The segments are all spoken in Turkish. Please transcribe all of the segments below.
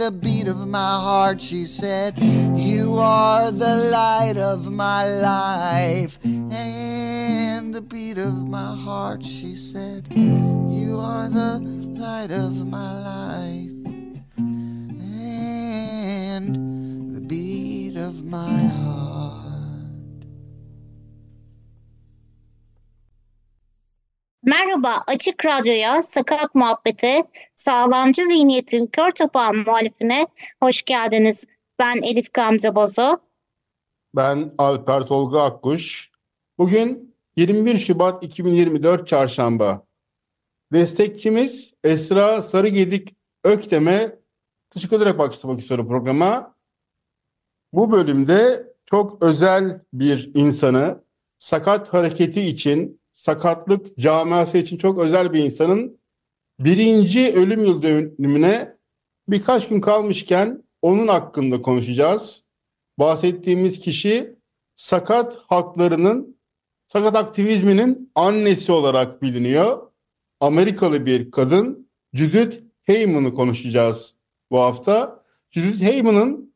the beat of my heart. She said, You are the light of my life and the beat of my heart. She said, You are the light of my life and the beat of my heart. Merhaba, Açık Radyo'ya, Sakat Muhabbete, Sağlamcı Zihniyet'in Kör Topağın muhalifine hoş geldiniz. Ben Elif Gamze Bozo. Ben Alper Tolga Akkuş. Bugün 21 Şubat 2024 Çarşamba. Destekçimiz Esra Sarıgedik Öktem'e teşekkür ederek başlamak istiyorum programa. Bu bölümde çok özel bir insanı sakat hareketi için, sakatlık camiası için çok özel bir insanın birinci ölüm yıl dönümüne birkaç gün kalmışken onun hakkında konuşacağız bahsettiğimiz kişi sakat haklarının, sakat aktivizminin annesi olarak biliniyor. Amerikalı bir kadın Judith Heyman'ı konuşacağız bu hafta. Judith Heyman'ın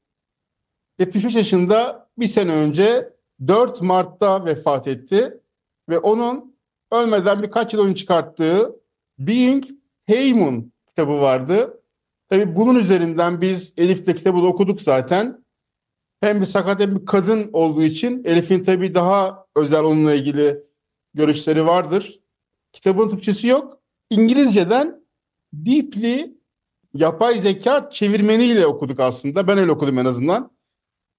75 yaşında bir sene önce 4 Mart'ta vefat etti ve onun ölmeden birkaç yıl önce çıkarttığı Being Heyman kitabı vardı. Tabii bunun üzerinden biz Elif'te kitabı da okuduk zaten hem bir sakat hem bir kadın olduğu için Elif'in tabii daha özel onunla ilgili görüşleri vardır. Kitabın Türkçesi yok. İngilizceden Deeply yapay zeka çevirmeniyle okuduk aslında. Ben öyle okudum en azından.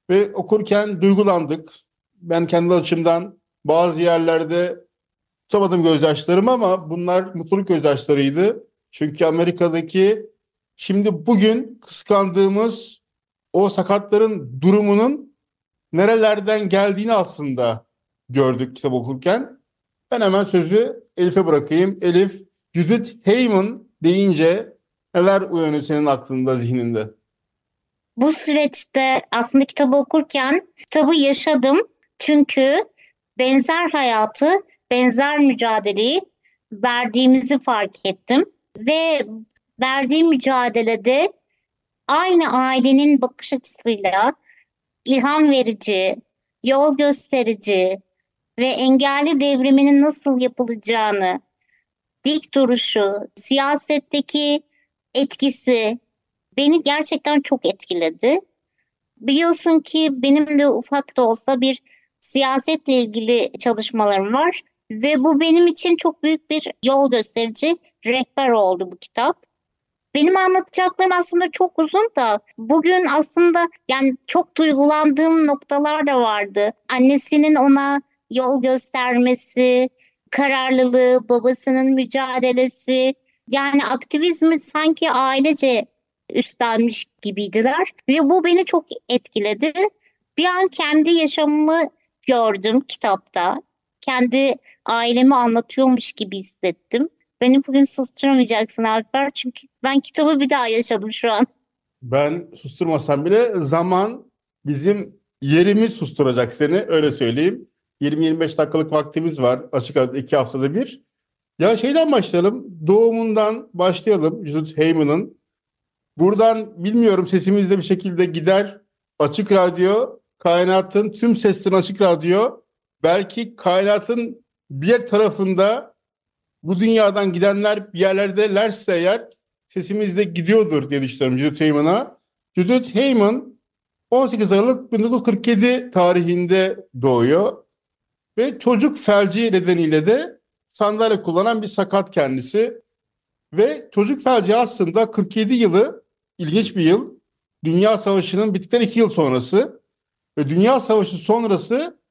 Ve okurken duygulandık. Ben kendi açımdan bazı yerlerde tutamadım gözyaşlarımı ama bunlar mutluluk gözyaşlarıydı. Çünkü Amerika'daki şimdi bugün kıskandığımız o sakatların durumunun nerelerden geldiğini aslında gördük kitap okurken. Ben hemen sözü Elif'e bırakayım. Elif, Judith Heyman deyince neler uyanıyor senin aklında, zihninde? Bu süreçte aslında kitabı okurken kitabı yaşadım. Çünkü benzer hayatı, benzer mücadeleyi verdiğimizi fark ettim. Ve verdiğim mücadelede aynı ailenin bakış açısıyla ilham verici, yol gösterici ve engelli devriminin nasıl yapılacağını, dik duruşu, siyasetteki etkisi beni gerçekten çok etkiledi. Biliyorsun ki benim de ufak da olsa bir siyasetle ilgili çalışmalarım var ve bu benim için çok büyük bir yol gösterici rehber oldu bu kitap. Benim anlatacaklarım aslında çok uzun da bugün aslında yani çok duygulandığım noktalar da vardı. Annesinin ona yol göstermesi, kararlılığı, babasının mücadelesi. Yani aktivizmi sanki ailece üstlenmiş gibiydiler ve bu beni çok etkiledi. Bir an kendi yaşamımı gördüm kitapta. Kendi ailemi anlatıyormuş gibi hissettim. Beni bugün susturamayacaksın Alper çünkü ben kitabı bir daha yaşadım şu an. Ben susturmasam bile zaman bizim yerimiz susturacak seni öyle söyleyeyim. 20-25 dakikalık vaktimiz var açık ara iki haftada bir. Ya şeyden başlayalım. Doğumundan başlayalım. Judith Heyman'ın. Buradan bilmiyorum sesimizde bir şekilde gider. Açık Radyo, kainatın tüm seslerini Açık Radyo. Belki kainatın bir tarafında bu dünyadan gidenler bir yerlerdelerse eğer sesimiz de gidiyordur diye düşünüyorum Judith Heyman'a. Judith Heyman 18 Aralık 1947 tarihinde doğuyor ve çocuk felci nedeniyle de sandalye kullanan bir sakat kendisi. Ve çocuk felci aslında 47 yılı ilginç bir yıl. Dünya Savaşı'nın bittikten iki yıl sonrası. Ve Dünya Savaşı sonrası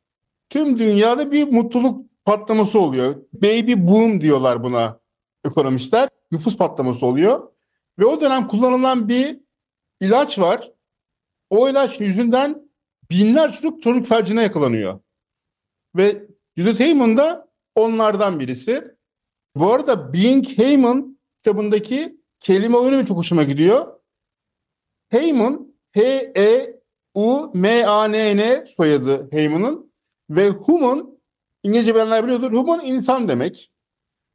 tüm dünyada bir mutluluk patlaması oluyor. Baby boom diyorlar buna ekonomistler. Nüfus patlaması oluyor. Ve o dönem kullanılan bir ilaç var. O ilaç yüzünden binler çocuk çocuk felcine yakalanıyor. Ve Judith Heyman da onlardan birisi. Bu arada Being Heyman kitabındaki kelime oyunu çok hoşuma gidiyor. Heyman H-E-U-M-A-N-N soyadı Heyman'ın ve human İngilizce bilenler biliyordur. Human insan demek.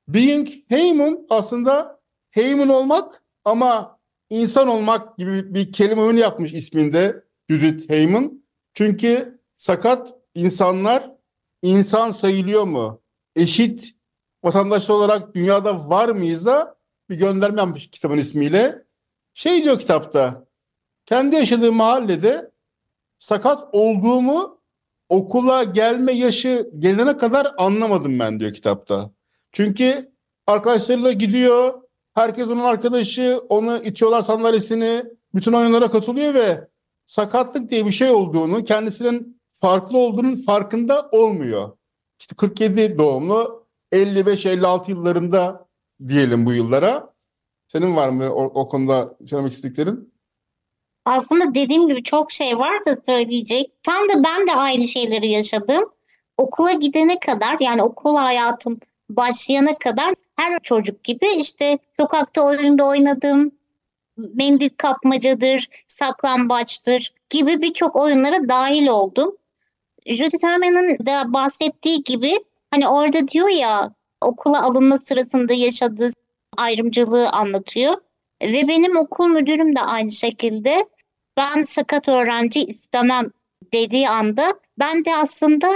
Being Heyman aslında Heyman olmak ama insan olmak gibi bir kelime oyunu yapmış isminde Judith Heyman. Çünkü sakat insanlar insan sayılıyor mu? Eşit vatandaş olarak dünyada var mıyız'a bir gönderme yapmış kitabın ismiyle. Şey diyor kitapta, kendi yaşadığı mahallede sakat olduğumu okula gelme yaşı gelene kadar anlamadım ben diyor kitapta. Çünkü arkadaşlarıyla gidiyor, herkes onun arkadaşı, onu itiyorlar sandalyesini, bütün oyunlara katılıyor ve sakatlık diye bir şey olduğunu, kendisinin farklı olduğunun farkında olmuyor. İşte 47 doğumlu, 55-56 yıllarında diyelim bu yıllara. Senin var mı o, o konuda söylemek istediklerin? Aslında dediğim gibi çok şey var da söyleyecek. Tam da ben de aynı şeyleri yaşadım. Okula gidene kadar yani okul hayatım başlayana kadar her çocuk gibi işte sokakta oyunda oynadım. Mendil kapmacadır, saklambaçtır gibi birçok oyunlara dahil oldum. Judith Herman'ın da bahsettiği gibi hani orada diyor ya okula alınma sırasında yaşadığı ayrımcılığı anlatıyor. Ve benim okul müdürüm de aynı şekilde ben sakat öğrenci istemem dediği anda ben de aslında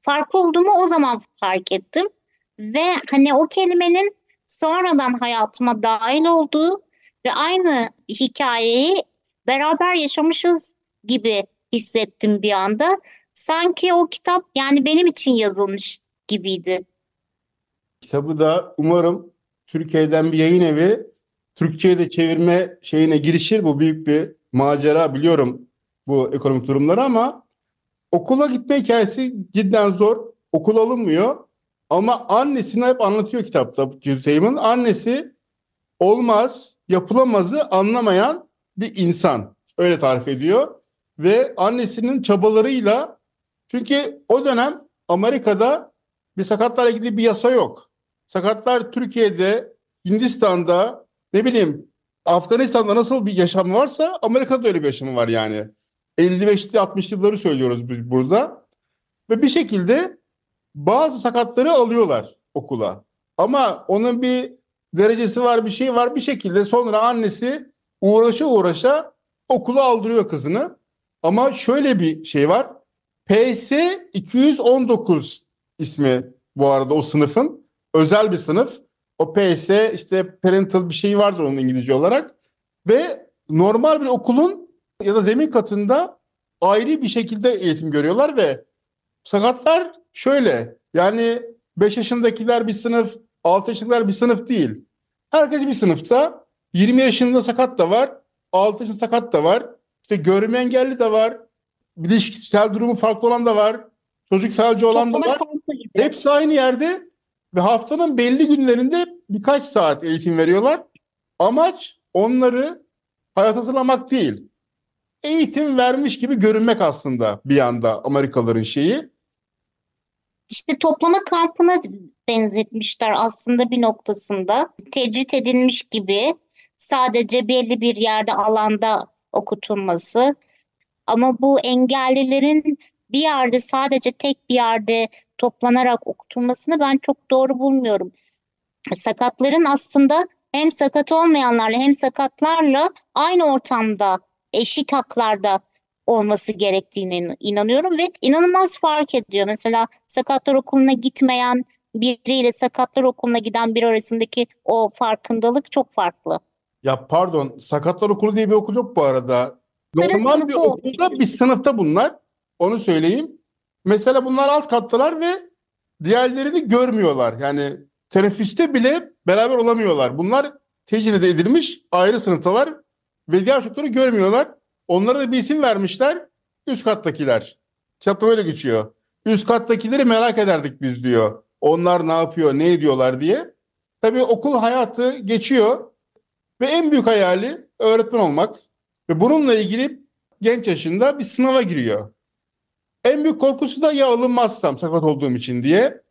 farklı olduğumu o zaman fark ettim. Ve hani o kelimenin sonradan hayatıma dahil olduğu ve aynı hikayeyi beraber yaşamışız gibi hissettim bir anda. Sanki o kitap yani benim için yazılmış gibiydi. Kitabı da umarım Türkiye'den bir yayın evi Türkçe'ye de çevirme şeyine girişir. Bu büyük bir macera biliyorum bu ekonomik durumları ama okula gitme hikayesi cidden zor. Okul alınmıyor. Ama annesini hep anlatıyor kitapta Hüseyin. Annesi olmaz, yapılamazı anlamayan bir insan. Öyle tarif ediyor. Ve annesinin çabalarıyla çünkü o dönem Amerika'da bir sakatlarla ilgili bir yasa yok. Sakatlar Türkiye'de, Hindistan'da, ne bileyim Afganistan'da nasıl bir yaşam varsa Amerika'da öyle bir yaşam var yani. 55'li 60'lı yılları söylüyoruz biz burada. Ve bir şekilde bazı sakatları alıyorlar okula. Ama onun bir derecesi var, bir şey var. Bir şekilde sonra annesi uğraşa uğraşa okula aldırıyor kızını. Ama şöyle bir şey var. PS 219 ismi bu arada o sınıfın. Özel bir sınıf. O PS işte parental bir şey vardır onun İngilizce olarak. Ve normal bir okulun ya da zemin katında ayrı bir şekilde eğitim görüyorlar ve sakatlar şöyle yani 5 yaşındakiler bir sınıf, 6 yaşındakiler bir sınıf değil. Herkes bir sınıfta 20 yaşında sakat da var, 6 yaşında sakat da var. İşte görme engelli de var. Bilişsel durumu farklı olan da var. Çocuk felci olan da var. Hepsi aynı yerde ve haftanın belli günlerinde birkaç saat eğitim veriyorlar. Amaç onları hayat hazırlamak değil. Eğitim vermiş gibi görünmek aslında bir anda Amerikalıların şeyi. İşte toplama kampına benzetmişler aslında bir noktasında. Tecrit edilmiş gibi sadece belli bir yerde alanda okutulması. Ama bu engellilerin bir yerde sadece tek bir yerde toplanarak okutulmasını ben çok doğru bulmuyorum. Sakatların aslında hem sakat olmayanlarla hem sakatlarla aynı ortamda eşit haklarda olması gerektiğine inanıyorum ve inanılmaz fark ediyor. Mesela sakatlar okuluna gitmeyen biriyle sakatlar okuluna giden biri arasındaki o farkındalık çok farklı. Ya pardon, sakatlar okulu diye bir okul yok bu arada. Normal bir okulda bir sınıfta bunlar. Onu söyleyeyim. Mesela bunlar alt kattalar ve diğerlerini görmüyorlar. Yani teneffüste bile beraber olamıyorlar. Bunlar tecrübe edilmiş ayrı sınıftalar ve diğer çocukları görmüyorlar. Onlara da bir isim vermişler. Üst kattakiler. Kitapta böyle geçiyor. Üst kattakileri merak ederdik biz diyor. Onlar ne yapıyor, ne ediyorlar diye. Tabii okul hayatı geçiyor ve en büyük hayali öğretmen olmak ve bununla ilgili genç yaşında bir sınava giriyor. En büyük korkusu da ya alınmazsam sakat olduğum için diye.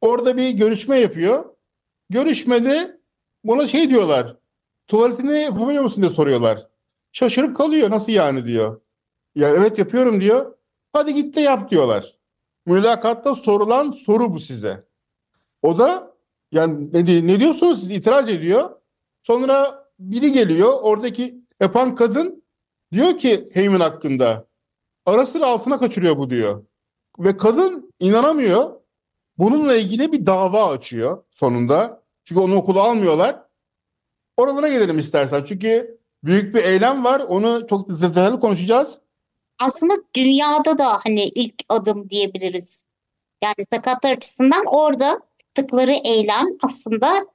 Orada bir görüşme yapıyor. Görüşmede buna şey diyorlar. Tuvaletini yapabiliyor musun diye soruyorlar. Şaşırıp kalıyor. Nasıl yani diyor. Ya evet yapıyorum diyor. Hadi git de yap diyorlar. Mülakatta sorulan soru bu size. O da yani ne, ne diyorsunuz siz itiraz ediyor. Sonra biri geliyor oradaki yapan kadın diyor ki Heyman hakkında ara sıra altına kaçırıyor bu diyor. Ve kadın inanamıyor. Bununla ilgili bir dava açıyor sonunda. Çünkü onu okula almıyorlar. Oralara gelelim istersen. Çünkü büyük bir eylem var. Onu çok detaylı konuşacağız. Aslında dünyada da hani ilk adım diyebiliriz. Yani sakatlar açısından orada yaptıkları eylem aslında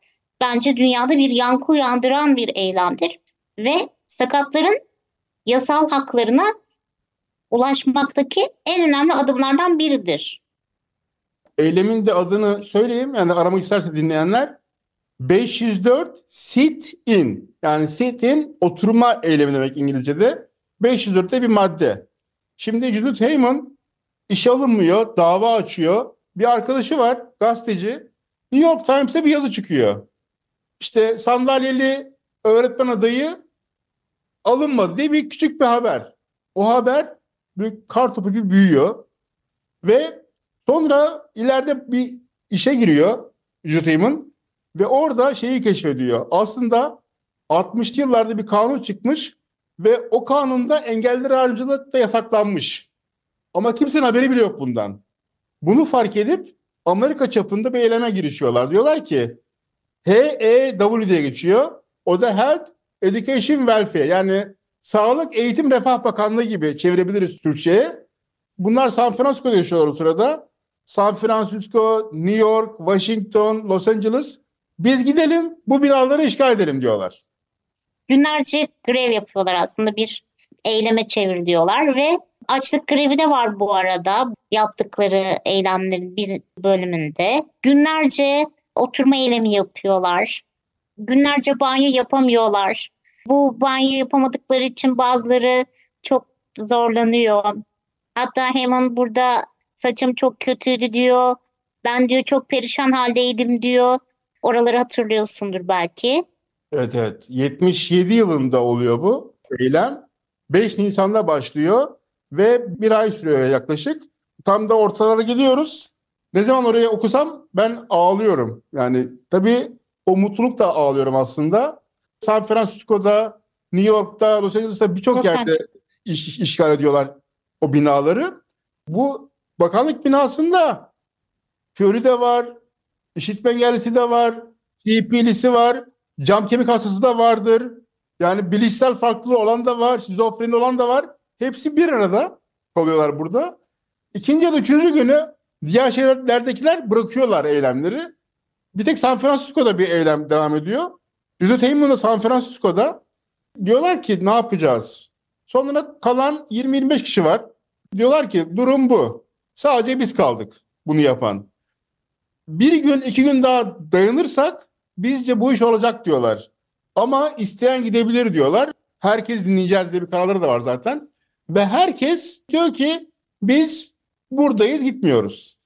bence dünyada bir yankı uyandıran bir eylemdir. Ve sakatların yasal haklarına ulaşmaktaki en önemli adımlardan biridir. Eylemin de adını söyleyeyim. Yani aramak isterse dinleyenler. 504 sit in. Yani sit in oturma eylemi demek İngilizce'de. 504'te bir madde. Şimdi Judith Heyman işe alınmıyor, dava açıyor. Bir arkadaşı var, gazeteci. New York Times'e bir yazı çıkıyor. İşte sandalyeli öğretmen adayı alınmadı diye bir küçük bir haber. O haber büyük kar topu gibi büyüyor. Ve sonra ileride bir işe giriyor Heyman. Ve orada şeyi keşfediyor. Aslında 60'lı yıllarda bir kanun çıkmış ve o kanunda engelliler ayrımcılık da yasaklanmış. Ama kimsenin haberi bile yok bundan. Bunu fark edip Amerika çapında bir eyleme girişiyorlar. Diyorlar ki HEW diye geçiyor. O da Health Education Welfare yani Sağlık Eğitim Refah Bakanlığı gibi çevirebiliriz Türkçe'ye. Bunlar San Francisco'da yaşıyorlar o sırada. San Francisco, New York, Washington, Los Angeles. Biz gidelim bu binaları işgal edelim diyorlar. Günlerce grev yapıyorlar aslında bir eyleme çevir diyorlar ve açlık grevi de var bu arada yaptıkları eylemlerin bir bölümünde. Günlerce oturma eylemi yapıyorlar. Günlerce banyo yapamıyorlar. Bu banyo yapamadıkları için bazıları çok zorlanıyor. Hatta Heman burada saçım çok kötüydü diyor. Ben diyor çok perişan haldeydim diyor. Oraları hatırlıyorsundur belki. Evet evet. 77 yılında oluyor bu eylem. 5 Nisan'da başlıyor ve bir ay sürüyor yaklaşık. Tam da ortalara geliyoruz. Ne zaman oraya okusam ben ağlıyorum. Yani tabii o mutluluk da ağlıyorum aslında. San Francisco'da, New York'ta, Los Angeles'ta birçok yerde iş, işgal ediyorlar o binaları. Bu bakanlık binasında körü de var, işitme engellisi de var, TP'lisi var, cam kemik hastası da vardır. Yani bilişsel farklılığı olan da var, şizofreni olan da var. Hepsi bir arada kalıyorlar burada. İkinci ya da üçüncü günü diğer şehirlerdekiler bırakıyorlar eylemleri. Bir tek San Francisco'da bir eylem devam ediyor. Judith Heyman da San Francisco'da diyorlar ki ne yapacağız? Sonra kalan 20-25 kişi var. Diyorlar ki durum bu. Sadece biz kaldık bunu yapan. Bir gün iki gün daha dayanırsak bizce bu iş olacak diyorlar. Ama isteyen gidebilir diyorlar. Herkes dinleyeceğiz diye bir kararları da var zaten. Ve herkes diyor ki biz buradayız gitmiyoruz.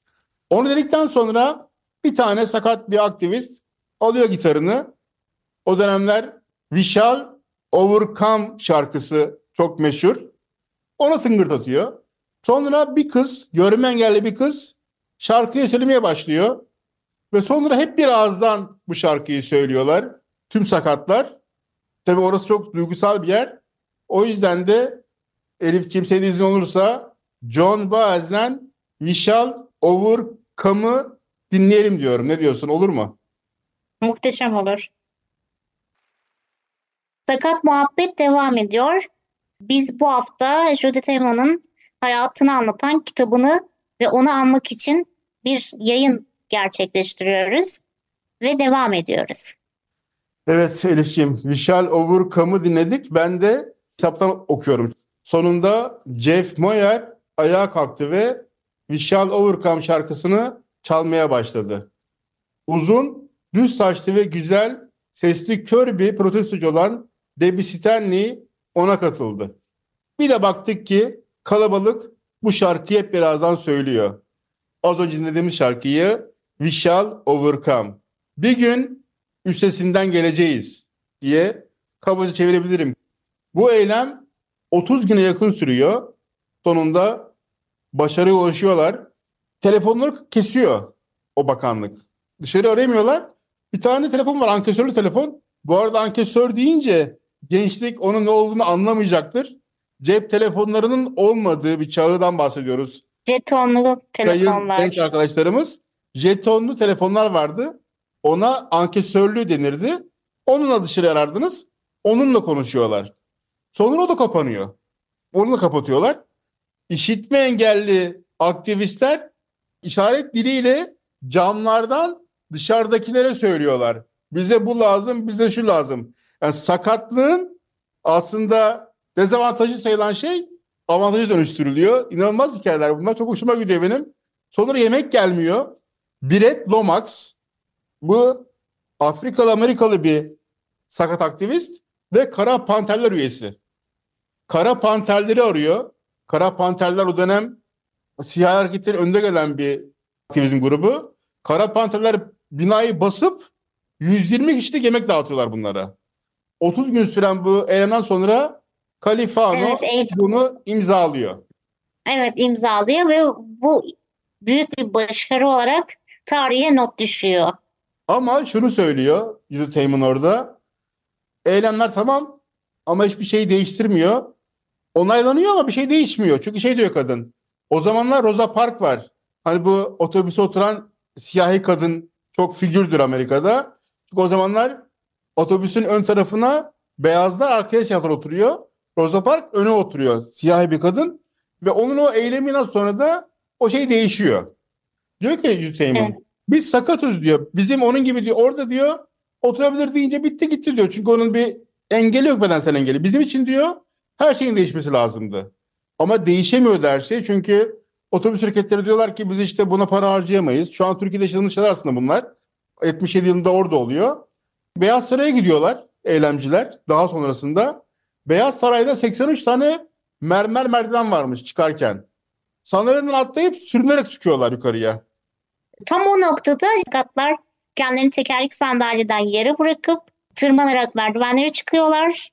Onu dedikten sonra bir tane sakat bir aktivist alıyor gitarını. O dönemler We Shall Overcome şarkısı çok meşhur. Ona tıngırdatıyor. Sonra bir kız, görme engelli bir kız şarkıyı söylemeye başlıyor. Ve sonra hep bir ağızdan bu şarkıyı söylüyorlar. Tüm sakatlar. Tabii orası çok duygusal bir yer. O yüzden de Elif kimseye izin olursa John Baez'den We Shall Overcome'ı dinleyelim diyorum. Ne diyorsun olur mu? Muhteşem olur. Sakat muhabbet devam ediyor. Biz bu hafta Judith Heyman'ın hayatını anlatan kitabını ve onu anmak için bir yayın gerçekleştiriyoruz. ve devam ediyoruz. Evet Elif'ciğim, We Shall Overcome'ı dinledik. Ben de kitaptan okuyorum. Sonunda Jeff Moyer ayağa kalktı ve We Shall Overcome şarkısını çalmaya başladı. Uzun, düz saçlı ve güzel sesli kör bir protestocu olan Debbie Stanley ona katıldı. Bir de baktık ki kalabalık bu şarkıyı hep birazdan söylüyor. Az önce dinlediğimiz şarkıyı We Shall Overcome. Bir gün üstesinden geleceğiz diye kabaca çevirebilirim. Bu eylem 30 güne yakın sürüyor. Sonunda başarıya ulaşıyorlar. Telefonları kesiyor o bakanlık. Dışarı arayamıyorlar. Bir tane telefon var ankesörlü telefon. Bu arada ankesör deyince gençlik onun ne olduğunu anlamayacaktır. Cep telefonlarının olmadığı bir çağdan bahsediyoruz. Jetonlu Sayın telefonlar. genç arkadaşlarımız jetonlu telefonlar vardı. Ona ankesörlü denirdi. Onunla dışarı arardınız. Onunla konuşuyorlar. Sonra o da kapanıyor. Onu da kapatıyorlar. İşitme engelli aktivistler işaret diliyle camlardan dışarıdakilere söylüyorlar. Bize bu lazım, bize şu lazım. Yani sakatlığın aslında dezavantajı sayılan şey avantajı dönüştürülüyor. İnanılmaz hikayeler bunlar. Çok hoşuma gidiyor benim. Sonra yemek gelmiyor. Biret Lomax bu Afrikalı Amerikalı bir sakat aktivist ve Kara Panterler üyesi. Kara Panterleri arıyor. Kara Panterler o dönem siyah hareketlerin önde gelen bir aktivizm grubu. Kara Panterler binayı basıp 120 kişilik yemek dağıtıyorlar bunlara. 30 gün süren bu eylemden sonra Califano Evet, el- bunu imzalıyor. Evet imzalıyor ve bu büyük bir başarı olarak tarihe not düşüyor. Ama şunu söylüyor Judith Heyman orada. Eylemler tamam ama hiçbir şey değiştirmiyor. Onaylanıyor ama bir şey değişmiyor. Çünkü şey diyor kadın. O zamanlar Rosa Parks var. Hani bu otobüse oturan siyahi kadın çok figürdür Amerika'da. Çünkü o zamanlar otobüsün ön tarafına beyazlar arkaya siyahlar oturuyor. Rosa Parks öne oturuyor. Siyahi bir kadın. Ve onun o eyleminden sonra da o şey değişiyor. Diyor ki Heyman. Evet. Biz sakatız diyor. Bizim onun gibi diyor. Orada diyor oturabilir deyince bitti gitti diyor. Çünkü onun bir engeli yok bedensel engeli. Bizim için diyor her şeyin değişmesi lazımdı. Ama değişemiyordu her şey. Çünkü otobüs şirketleri diyorlar ki biz işte buna para harcayamayız. Şu an Türkiye'de yaşadığımız şeyler aslında bunlar. 77 yılında orada oluyor. Beyaz Saray'a gidiyorlar eylemciler daha sonrasında. Beyaz Saray'da 83 tane mermer merdiven varmış çıkarken. Sandalyeden atlayıp sürünerek çıkıyorlar yukarıya. Tam o noktada sakatlar kendilerini tekerlek sandalyeden yere bırakıp tırmanarak merdivenlere çıkıyorlar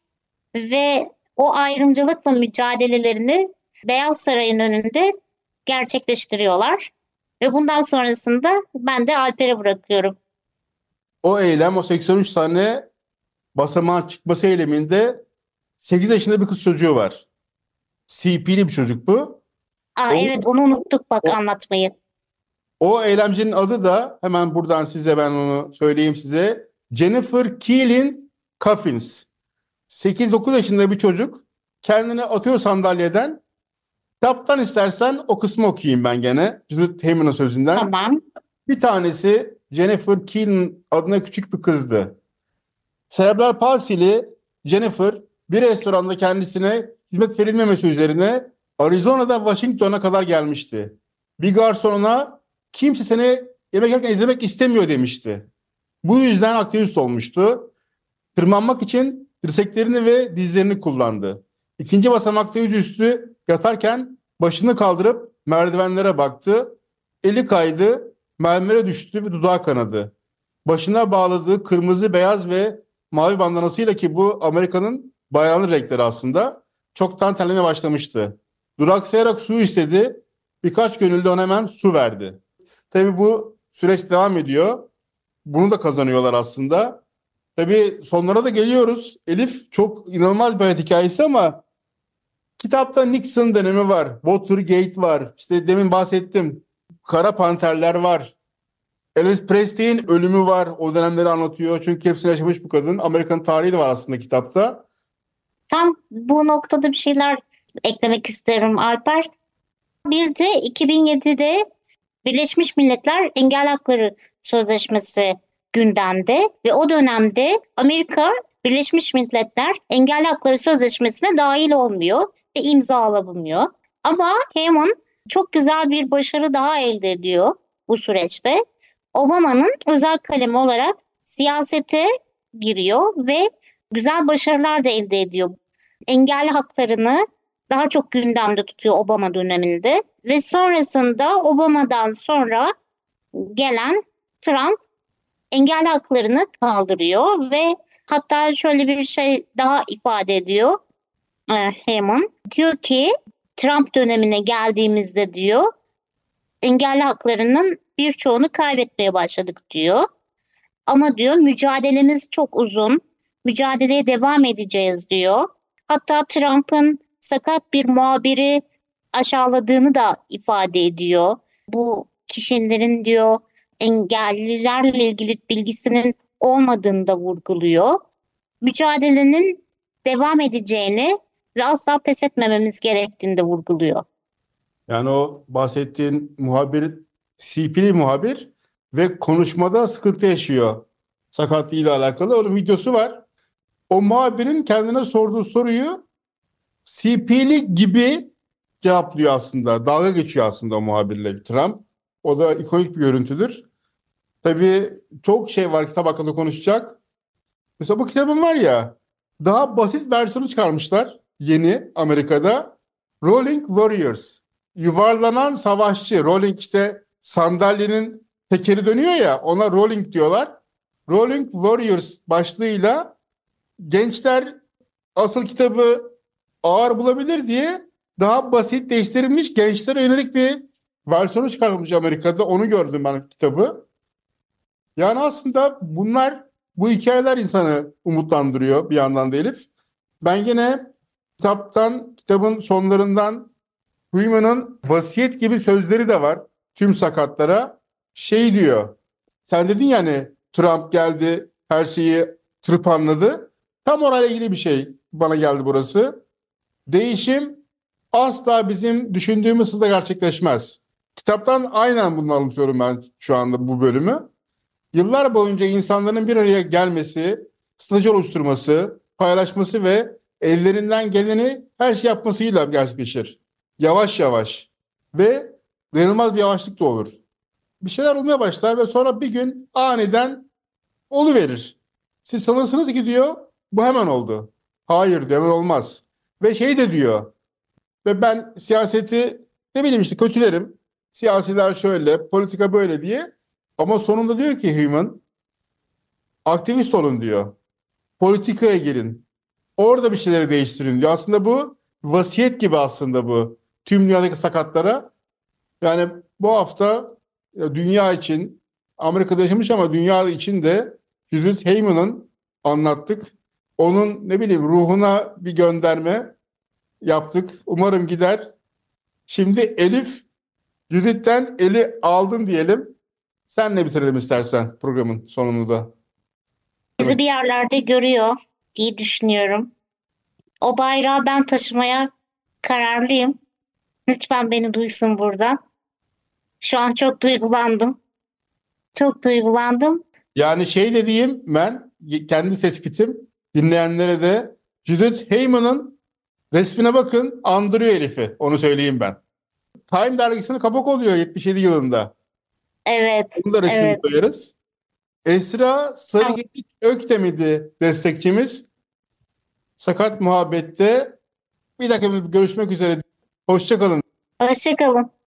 ve o ayrımcılıkla mücadelelerini Beyaz Saray'ın önünde gerçekleştiriyorlar. Ve bundan sonrasında ben de Alper'e bırakıyorum. O eylem o 83 tane basamağa çıkması eyleminde 8 yaşında bir kız çocuğu var. CP'li bir çocuk bu. Aa, O- evet onu unuttuk bak o- anlatmayı. O eylemcinin adı da hemen buradan size ben onu söyleyeyim size. Jennifer Keelan Coffins. 8-9 yaşında bir çocuk kendini atıyor sandalyeden. Kitaptan istersen o kısmı okuyayım ben gene. Judith Heyman'ın sözünden. Tamam. Bir tanesi Jennifer Keelan adına küçük bir kızdı. Serebral palsili Jennifer bir restoranda kendisine hizmet verilmemesi üzerine Arizona'da Washington'a kadar gelmişti. Bir garsona kimse seni yemek yerken izlemek istemiyor demişti. Bu yüzden aktivist olmuştu. Tırmanmak için dirseklerini ve dizlerini kullandı. İkinci basamakta yüzüstü yatarken başını kaldırıp merdivenlere baktı. Eli kaydı, mermere düştü ve dudağı kanadı. Başına bağladığı kırmızı, beyaz ve mavi bandanasıyla ki bu Amerika'nın bayrağının renkleri aslında çoktan terlemeye başlamıştı. Duraksayarak su istedi. Birkaç gönüllü ona hemen su verdi. Tabii bu süreç devam ediyor. Bunu da kazanıyorlar aslında. Tabii sonlara da geliyoruz. Elif çok inanılmaz bir hayat hikayesi ama kitapta Nixon dönemi var. Watergate var. İşte demin bahsettim. Kara Panterler var. Elvis Presley'in ölümü var. O dönemleri anlatıyor. Çünkü hepsini yaşamış bu kadın. Amerikan tarihi de var aslında kitapta. Tam bu noktada bir şeyler eklemek isterim Alper. Bir de 2007'de Birleşmiş Milletler Engel Hakları Sözleşmesi gündemde ve o dönemde Amerika Birleşmiş Milletler Engelli Hakları Sözleşmesi'ne dahil olmuyor ve imzalamıyor. Ama Heyman çok güzel bir başarı daha elde ediyor bu süreçte. Obama'nın özel kalemi olarak siyasete giriyor ve güzel başarılar da elde ediyor. Engelli haklarını daha çok gündemde tutuyor Obama döneminde ve sonrasında Obama'dan sonra gelen Trump engelli haklarını kaldırıyor ve hatta şöyle bir şey daha ifade ediyor e, Heyman. Diyor ki Trump dönemine geldiğimizde diyor engelli haklarının birçoğunu kaybetmeye başladık diyor. Ama diyor mücadelemiz çok uzun. Mücadeleye devam edeceğiz diyor. Hatta Trump'ın sakat bir muhabiri aşağıladığını da ifade ediyor. Bu kişilerin diyor engellilerle ilgili bilgisinin olmadığını da vurguluyor. Mücadelenin devam edeceğini ve asla pes etmememiz gerektiğini de vurguluyor. Yani o bahsettiğin muhabir, CP'li muhabir ve konuşmada sıkıntı yaşıyor. Sakatlığıyla alakalı. Onun videosu var. O muhabirin kendine sorduğu soruyu CP'li gibi cevaplıyor aslında. Dalga geçiyor aslında o muhabirle Trump. O da ikonik bir görüntüdür. Tabii çok şey var kitap hakkında konuşacak. Mesela bu kitabın var ya daha basit versiyonu çıkarmışlar yeni Amerika'da. Rolling Warriors. Yuvarlanan savaşçı. Rolling işte sandalyenin tekeri dönüyor ya ona rolling diyorlar. Rolling Warriors başlığıyla gençler asıl kitabı ağır bulabilir diye daha basit değiştirilmiş gençlere yönelik bir versiyonu çıkarılmış Amerika'da. Onu gördüm ben kitabı. Yani aslında bunlar bu hikayeler insanı umutlandırıyor bir yandan da Elif. Ben yine kitaptan, kitabın sonlarından Huyman'ın vasiyet gibi sözleri de var tüm sakatlara. Şey diyor, sen dedin yani Trump geldi her şeyi tırpanladı. Tam orayla ilgili bir şey bana geldi burası. Değişim asla bizim düşündüğümüz hızla gerçekleşmez. Kitaptan aynen bunu anlatıyorum ben şu anda bu bölümü. Yıllar boyunca insanların bir araya gelmesi, strateji oluşturması, paylaşması ve ellerinden geleni her şey yapmasıyla gerçekleşir. Yavaş yavaş ve dayanılmaz bir yavaşlık da olur. Bir şeyler olmaya başlar ve sonra bir gün aniden oluverir. Siz sanırsınız ki diyor bu hemen oldu. Hayır diyor hemen olmaz. Ve şey de diyor ve ben siyaseti ne bileyim işte kötülerim. Siyasiler şöyle, politika böyle diye. Ama sonunda diyor ki Human, aktivist olun diyor. Politikaya girin. Orada bir şeyleri değiştirin diyor. Aslında bu vasiyet gibi aslında bu. Tüm dünyadaki sakatlara. Yani bu hafta dünya için Amerika'da yaşamış ama dünya için de Judith Heyman'ın anlattık. Onun ne bileyim ruhuna bir gönderme yaptık. Umarım gider. Şimdi Elif Judith'ten eli aldın diyelim. Senle bitirelim istersen programın sonunu da. Bizi bir yerlerde görüyor diye düşünüyorum. O bayrağı ben taşımaya kararlıyım. Lütfen beni duysun buradan. Şu an çok duygulandım. Çok duygulandım. Yani şey de diyeyim ben kendi tespitim dinleyenlere de Judith Heyman'ın resmine bakın andırıyor Elif'i. Onu söyleyeyim ben. Time dergisine kapak oluyor 77 yılında. Evet. Bunu da resmini evet. koyarız. Esra Sarıgedik Öktem'idi destekçimiz. Sakat Muhabbet'te bir dakika görüşmek üzere. Hoşçakalın. Hoşçakalın.